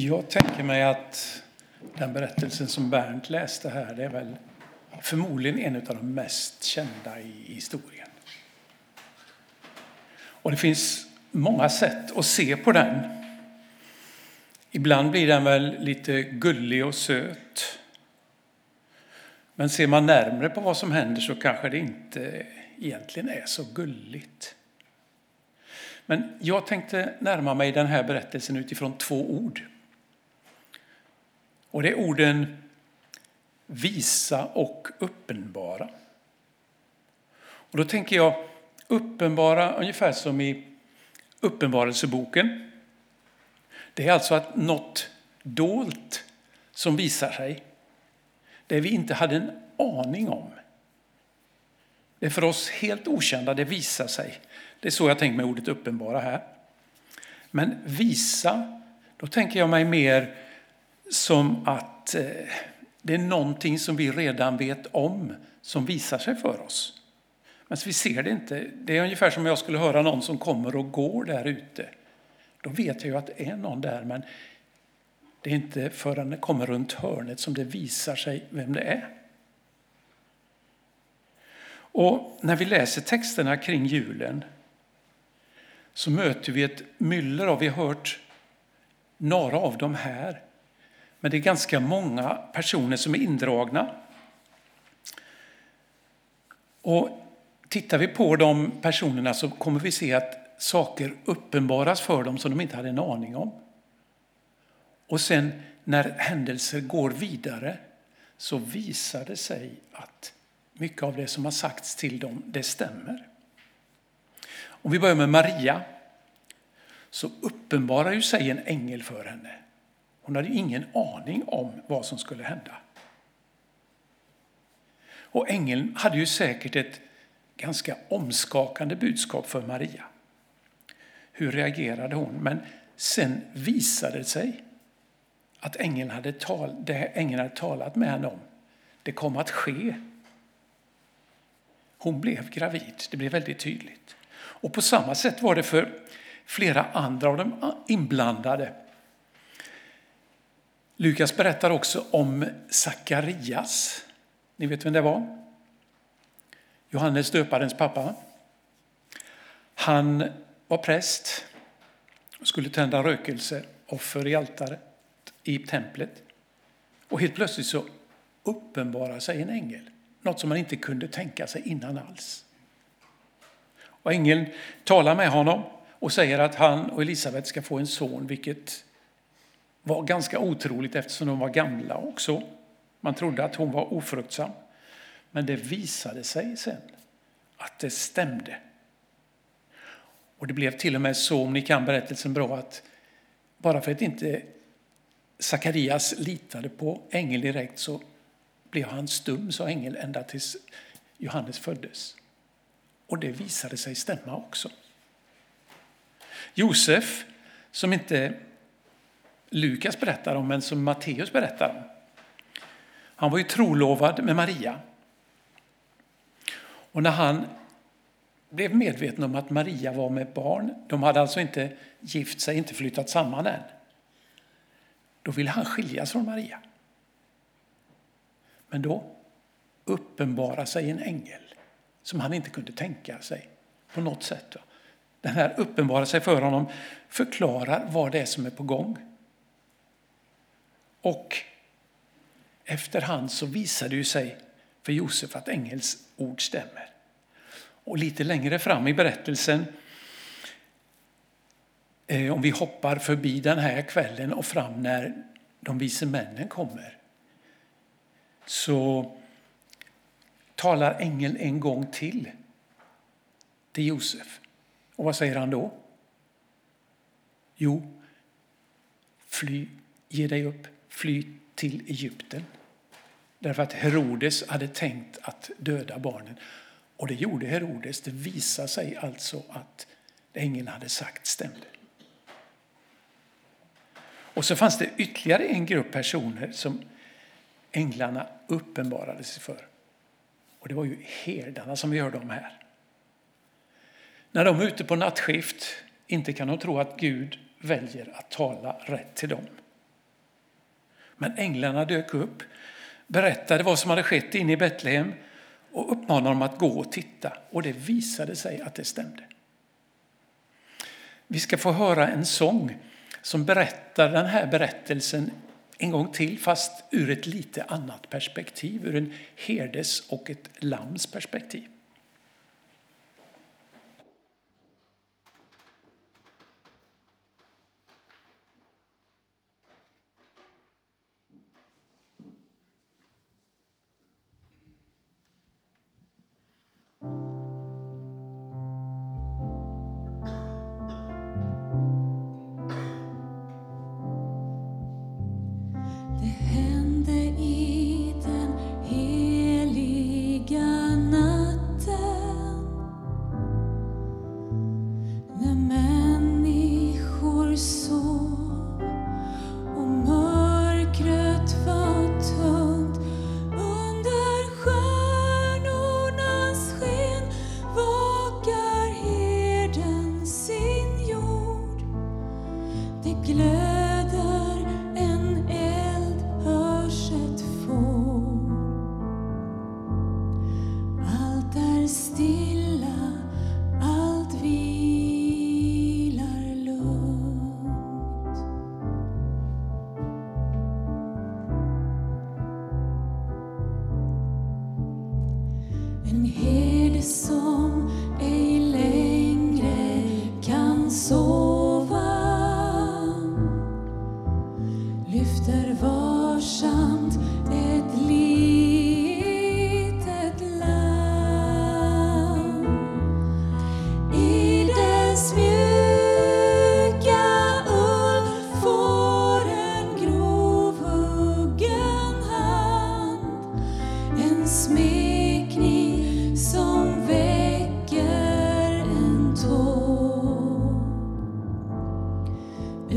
Jag tänker mig att den berättelsen som Bernt läste här, det är väl förmodligen en av de mest kända i historien. Och det finns många sätt att se på den. Ibland blir den väl lite gullig och söt. Men ser man närmre på vad som händer så kanske det inte egentligen är så gulligt. Men jag tänkte närma mig den här berättelsen utifrån två ord. Och det är orden visa och uppenbara. Och då tänker jag uppenbara ungefär som i Uppenbarelseboken. Det är alltså att något dolt som visar sig, det vi inte hade en aning om. Det är för oss helt okända, det visar sig. Det är så jag tänker med ordet uppenbara här. Men visa, då tänker jag mig mer som att eh, det är någonting som vi redan vet om som visar sig för oss. Men vi ser det inte. Det är ungefär som om jag skulle höra någon som kommer och går där ute. Då vet jag ju att det är någon där, men det är inte förrän det kommer runt hörnet som det visar sig vem det är. Och när vi läser texterna kring julen så möter vi ett myller av, vi har hört några av dem här, men det är ganska många personer som är indragna. Och tittar vi på de personerna så kommer vi se att saker uppenbaras för dem som de inte hade en aning om. Och sen när händelser går vidare så visar det sig att mycket av det som har sagts till dem, det stämmer. Om vi börjar med Maria så uppenbarar ju sig en ängel för henne. Hon hade ingen aning om vad som skulle hända. Och ängeln hade ju säkert ett ganska omskakande budskap för Maria. Hur reagerade hon? Men sen visade det sig att ängeln hade, tal, det ängeln hade talat med henne om, det kom att ske. Hon blev gravid, det blev väldigt tydligt. Och på samma sätt var det för flera andra av de inblandade. Lukas berättar också om Sakarias. Ni vet vem det var? Johannes döparens pappa. Han var präst och skulle tända rökelseoffer i altaret i templet. Och helt plötsligt så uppenbarar sig en ängel, något som man inte kunde tänka sig innan alls. Och ängeln talar med honom och säger att han och Elisabet ska få en son, vilket var ganska otroligt eftersom de var gamla också. Man trodde att hon var ofruktsam. Men det visade sig sen att det stämde. Och det blev till och med så, om ni kan berättelsen bra, att bara för att inte Sakarias litade på ängeln direkt så blev han stum, sa ängeln, ända tills Johannes föddes. Och det visade sig stämma också. Josef, som inte Lukas berättar om, men som Matteus berättar om. Han var ju trolovad med Maria. Och när han blev medveten om att Maria var med barn, de hade alltså inte gift sig, inte flyttat samman än. Då ville han skiljas från Maria. Men då uppenbarar sig en ängel som han inte kunde tänka sig på något sätt. Den här uppenbarar sig för honom, förklarar vad det är som är på gång. Och efterhand så visar det sig för Josef att ängels ord stämmer. Och lite längre fram i berättelsen, eh, om vi hoppar förbi den här kvällen och fram när de vise männen kommer, så talar ängeln en gång till till Josef. Och vad säger han då? Jo, fly, ge dig upp, fly till Egypten. Därför att Herodes hade tänkt att döda barnen. Och det gjorde Herodes. Det visade sig alltså att det ängeln hade sagt stämde. Och så fanns det ytterligare en grupp personer som änglarna uppenbarade sig för. Och det var ju herdarna som vi hörde om här. När de är ute på nattskift, inte kan de tro att Gud väljer att tala rätt till dem. Men änglarna dök upp, berättade vad som hade skett inne i Betlehem och uppmanade dem att gå och titta. Och det visade sig att det stämde. Vi ska få höra en sång som berättar den här berättelsen en gång till, fast ur ett lite annat perspektiv, ur en herdes och ett lams perspektiv.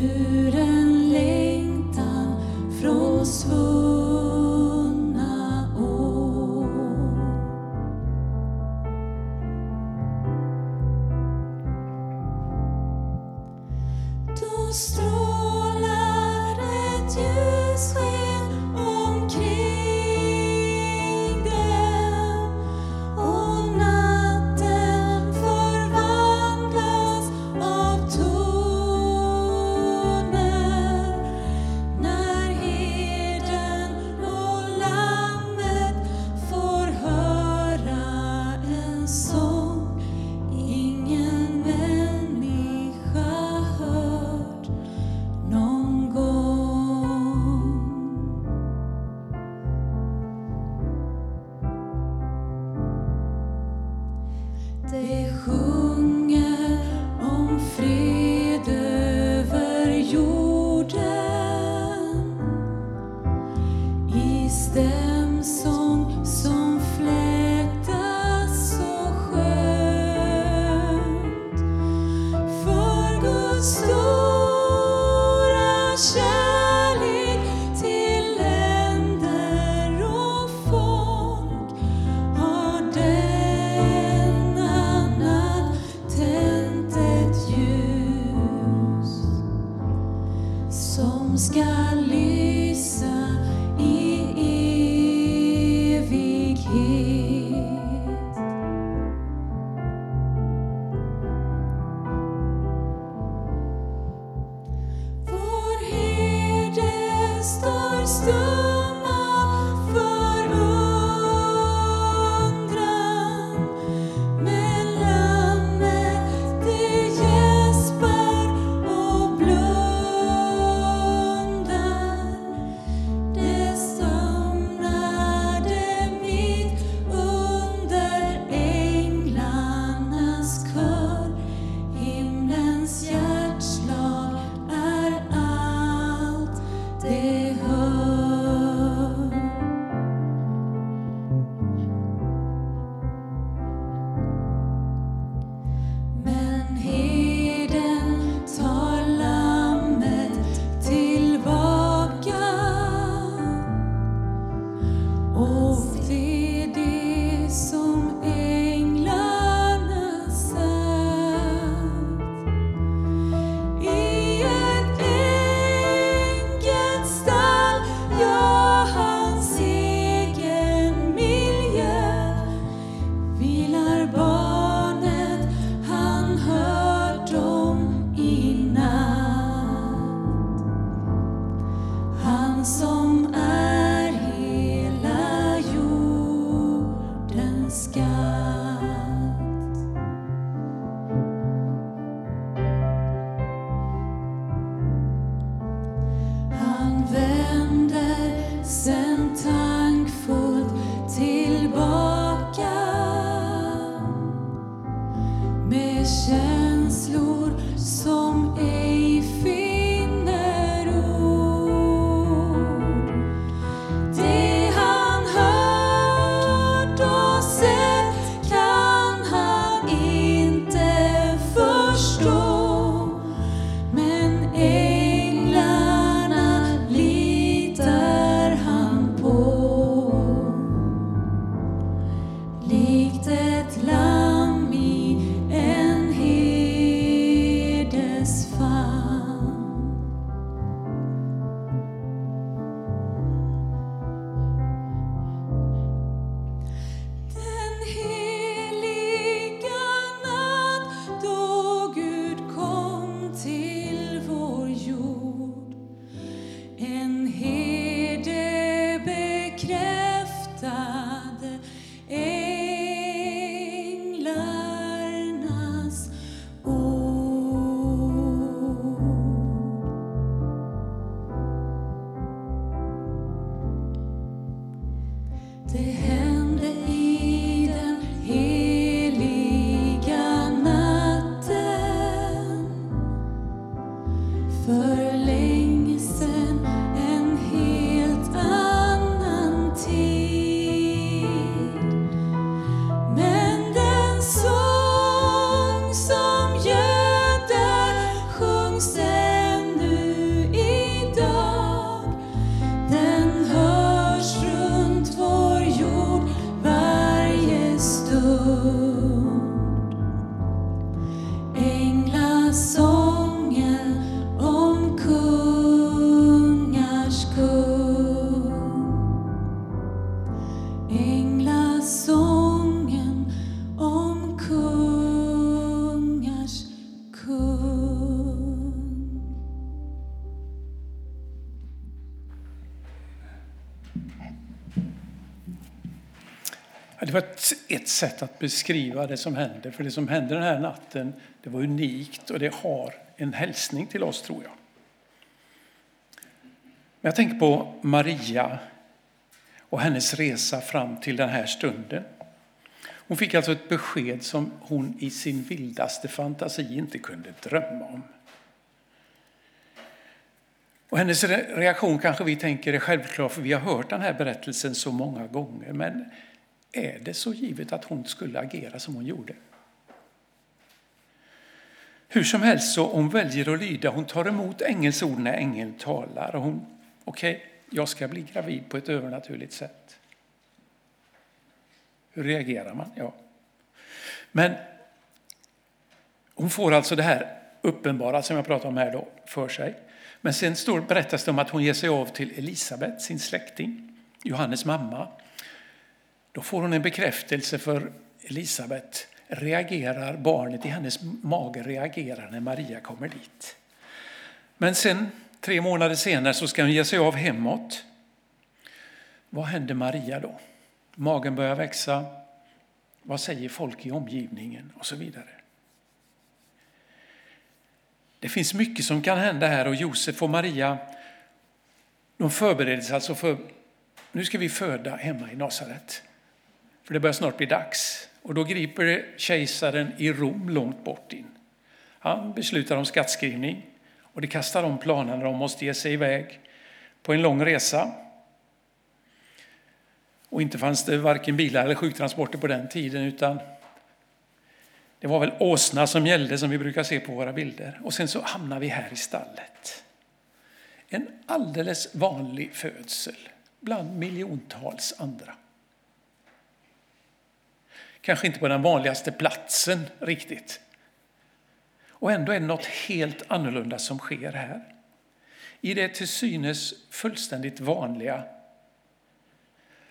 you. Sätt att beskriva det som hände, för det som hände den här natten, det var unikt och det har en hälsning till oss tror jag. Men jag tänker på Maria och hennes resa fram till den här stunden. Hon fick alltså ett besked som hon i sin vildaste fantasi inte kunde drömma om. Och hennes reaktion kanske vi tänker är självklar, för vi har hört den här berättelsen så många gånger. Men är det så givet att hon skulle agera som hon gjorde? Hur som helst så hon väljer att lyda. Hon tar emot ängelns ord när ängeln talar. Och hon, okej, okay, jag ska bli gravid på ett övernaturligt sätt. Hur reagerar man? Ja. Men hon får alltså det här uppenbara som jag pratar om här då för sig. Men sen står, berättas det om att hon ger sig av till Elisabet, sin släkting, Johannes mamma. Då får hon en bekräftelse för Elisabet reagerar, barnet i hennes mage reagerar när Maria kommer dit. Men sen, tre månader senare, så ska hon ge sig av hemåt. Vad händer Maria då? Magen börjar växa. Vad säger folk i omgivningen? Och så vidare. Det finns mycket som kan hända här och Josef och Maria de förbereder sig alltså för nu ska vi föda hemma i Nasaret. För det börjar snart bli dags. Och då griper det kejsaren i Rom långt bort in. Han beslutar om skattskrivning och det kastar om planerna. De måste ge sig iväg på en lång resa. Och inte fanns det varken bilar eller sjuktransporter på den tiden utan det var väl åsna som gällde som vi brukar se på våra bilder. Och sen så hamnar vi här i stallet. En alldeles vanlig födsel bland miljontals andra. Kanske inte på den vanligaste platsen riktigt. Och ändå är det något helt annorlunda som sker här. I det till synes fullständigt vanliga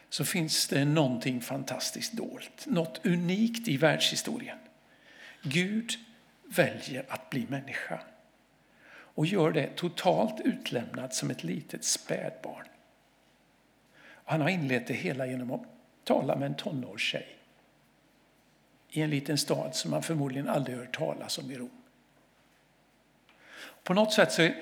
så finns det någonting fantastiskt dolt, något unikt i världshistorien. Gud väljer att bli människa och gör det totalt utlämnad som ett litet spädbarn. Han har inlett det hela genom att tala med en tonårstjej i en liten stad som man förmodligen aldrig hört talas om i Rom. På något sätt så är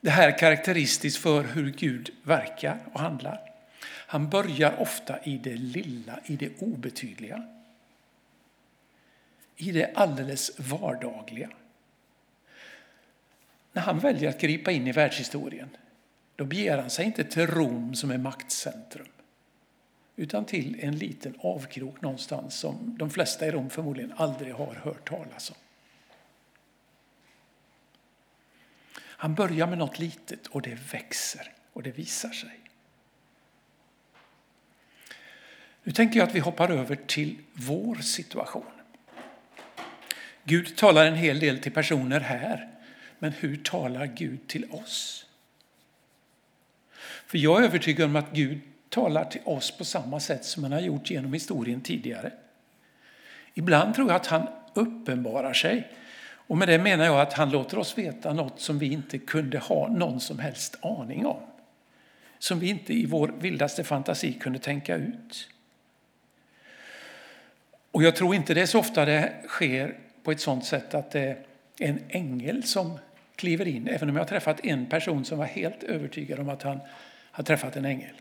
det här karaktäristiskt för hur Gud verkar och handlar. Han börjar ofta i det lilla, i det obetydliga. I det alldeles vardagliga. När han väljer att gripa in i världshistorien då beger han sig inte till Rom som är maktcentrum utan till en liten avkrok någonstans som de flesta i Rom förmodligen aldrig har hört talas om. Han börjar med något litet och det växer och det visar sig. Nu tänker jag att vi hoppar över till vår situation. Gud talar en hel del till personer här, men hur talar Gud till oss? För jag är övertygad om att Gud talar till oss på samma sätt som han har gjort genom historien tidigare. Ibland tror jag att han uppenbarar sig. Och med det menar jag att han låter oss veta något som vi inte kunde ha någon som helst aning om. Som vi inte i vår vildaste fantasi kunde tänka ut. Och jag tror inte det är så ofta det sker på ett sådant sätt att det är en ängel som kliver in, även om jag har träffat en person som var helt övertygad om att han har träffat en ängel.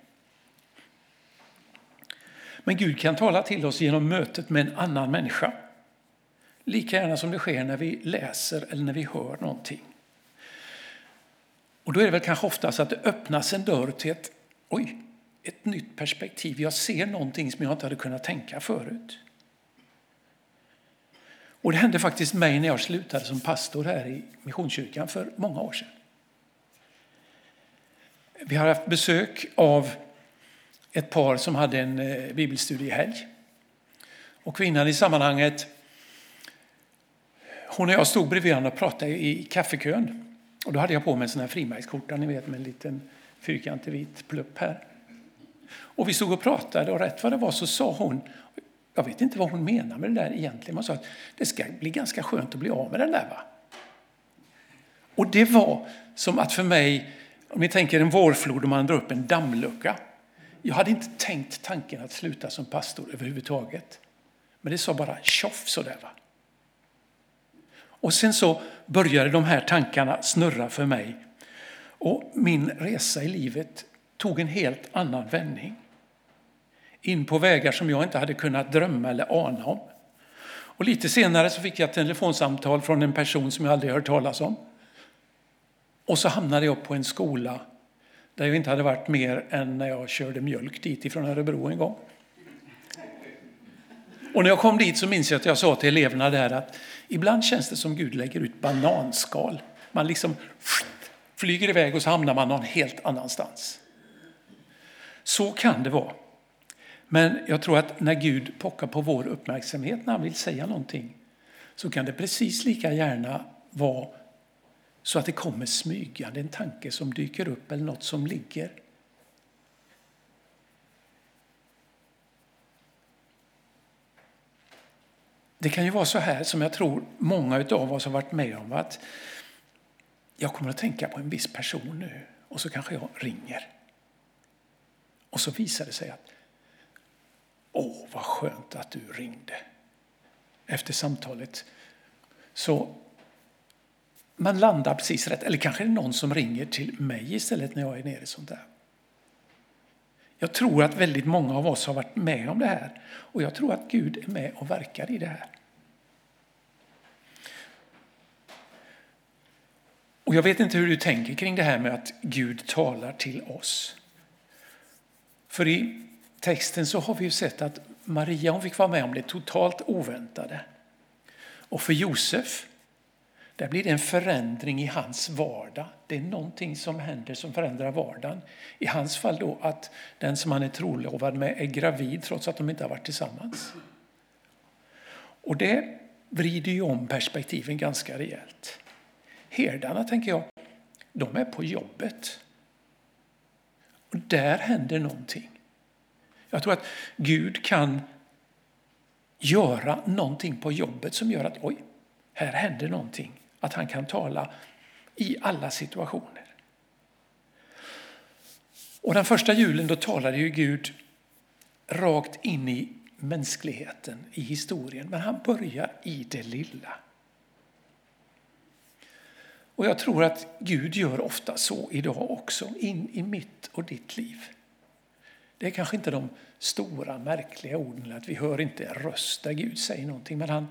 Men Gud kan tala till oss genom mötet med en annan människa. Lika gärna som det sker när vi läser eller när vi hör någonting. Och då är det väl kanske oftast att det öppnas en dörr till ett, oj, ett nytt perspektiv. Jag ser någonting som jag inte hade kunnat tänka förut. Och det hände faktiskt mig när jag slutade som pastor här i Missionskyrkan för många år sedan. Vi har haft besök av ett par som hade en eh, bibelstudiehelg. Och kvinnan i sammanhanget Hon och jag stod bredvid varandra och pratade i kaffekön. Och då hade jag på mig en sån här frimärksskjorta, ni vet med en liten fyrkantig vit plupp här. Och vi stod och pratade och rätt vad det var så sa hon, jag vet inte vad hon menar med det där egentligen, man sa att det ska bli ganska skönt att bli av med den där. Va? Och det var som att för mig, om ni tänker en vårflod och man drar upp en dammlucka. Jag hade inte tänkt tanken att sluta som pastor överhuvudtaget. Men det sa bara tjoff sådär. Va? Och sen så började de här tankarna snurra för mig. Och min resa i livet tog en helt annan vändning. In på vägar som jag inte hade kunnat drömma eller ana om. Och lite senare så fick jag ett telefonsamtal från en person som jag aldrig hört talas om. Och så hamnade jag på en skola där jag inte hade varit mer än när jag körde mjölk dit ifrån Örebro en gång. Och när jag kom dit så minns jag att jag sa till eleverna där att ibland känns det som Gud lägger ut bananskal. Man liksom flyger iväg och så hamnar man någon helt annanstans. Så kan det vara. Men jag tror att när Gud pockar på vår uppmärksamhet när han vill säga någonting så kan det precis lika gärna vara så att det kommer smygande, en tanke som dyker upp eller något som ligger. Det kan ju vara så här som jag tror många av oss har varit med om att jag kommer att tänka på en viss person nu och så kanske jag ringer. Och så visar det sig att åh vad skönt att du ringde. Efter samtalet så man landar precis rätt. Eller kanske är det någon som ringer till mig istället när jag är nere i sånt där. Jag tror att väldigt många av oss har varit med om det här och jag tror att Gud är med och verkar i det här. Och jag vet inte hur du tänker kring det här med att Gud talar till oss. För i texten så har vi ju sett att Maria hon fick vara med om det totalt oväntade. Och för Josef där blir det en förändring i hans vardag. Det är någonting som händer som förändrar vardagen. I hans fall då att den som han är trolovad med är gravid trots att de inte har varit tillsammans. Och det vrider ju om perspektiven ganska rejält. Herdarna, tänker jag, de är på jobbet. Och där händer någonting. Jag tror att Gud kan göra någonting på jobbet som gör att oj, här händer någonting. Att han kan tala i alla situationer. Och den första julen då talade ju Gud rakt in i mänskligheten, i historien. Men han börjar i det lilla. Och jag tror att Gud gör ofta så idag också, in i mitt och ditt liv. Det är kanske inte de stora märkliga orden, att vi hör inte en röst där Gud säger någonting, men han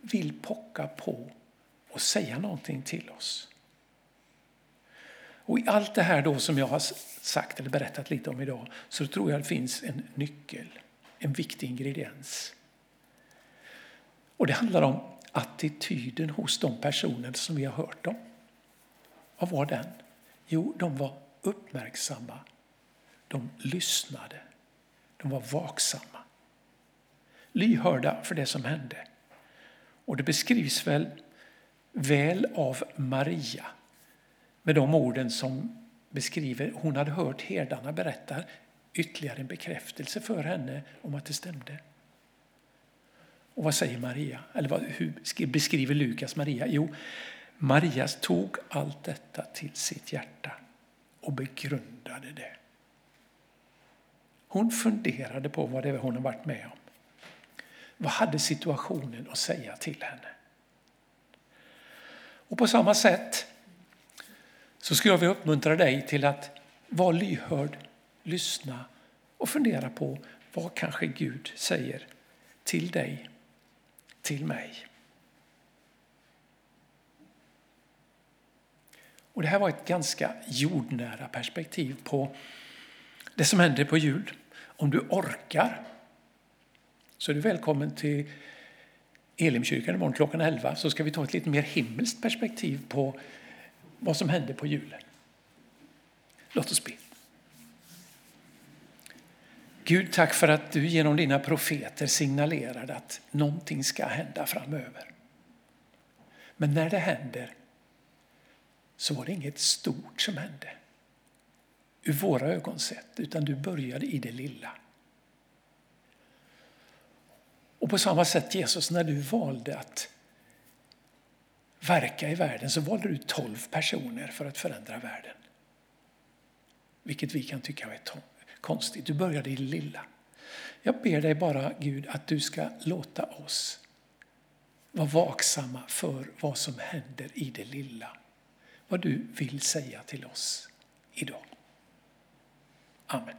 vill pocka på och säga någonting till oss. Och i allt det här då som jag har sagt eller berättat lite om idag så tror jag det finns en nyckel, en viktig ingrediens. Och det handlar om attityden hos de personer som vi har hört om. Vad var den? Jo, de var uppmärksamma. De lyssnade. De var vaksamma. Lyhörda för det som hände. Och det beskrivs väl väl av Maria med de orden som beskriver, hon hade hört herdarna berätta ytterligare en bekräftelse för henne om att det stämde. Och vad säger Maria? Eller vad, hur beskriver Lukas Maria? Jo, Maria tog allt detta till sitt hjärta och begrundade det. Hon funderade på vad det var hon har varit med om. Vad hade situationen att säga till henne? Och på samma sätt så skulle jag vilja uppmuntra dig till att vara lyhörd, lyssna och fundera på vad kanske Gud säger till dig, till mig. Och det här var ett ganska jordnära perspektiv på det som händer på jul. Om du orkar så är du välkommen till Elimkyrkan imorgon klockan 11 så ska vi ta ett lite mer himmelskt perspektiv på vad som hände på julen. Låt oss be. Gud, tack för att du genom dina profeter signalerade att någonting ska hända framöver. Men när det händer så var det inget stort som hände ur våra ögon sett, utan du började i det lilla. Och på samma sätt Jesus, när du valde att verka i världen så valde du tolv personer för att förändra världen. Vilket vi kan tycka är konstigt. Du började i det lilla. Jag ber dig bara Gud att du ska låta oss vara vaksamma för vad som händer i det lilla. Vad du vill säga till oss idag. Amen.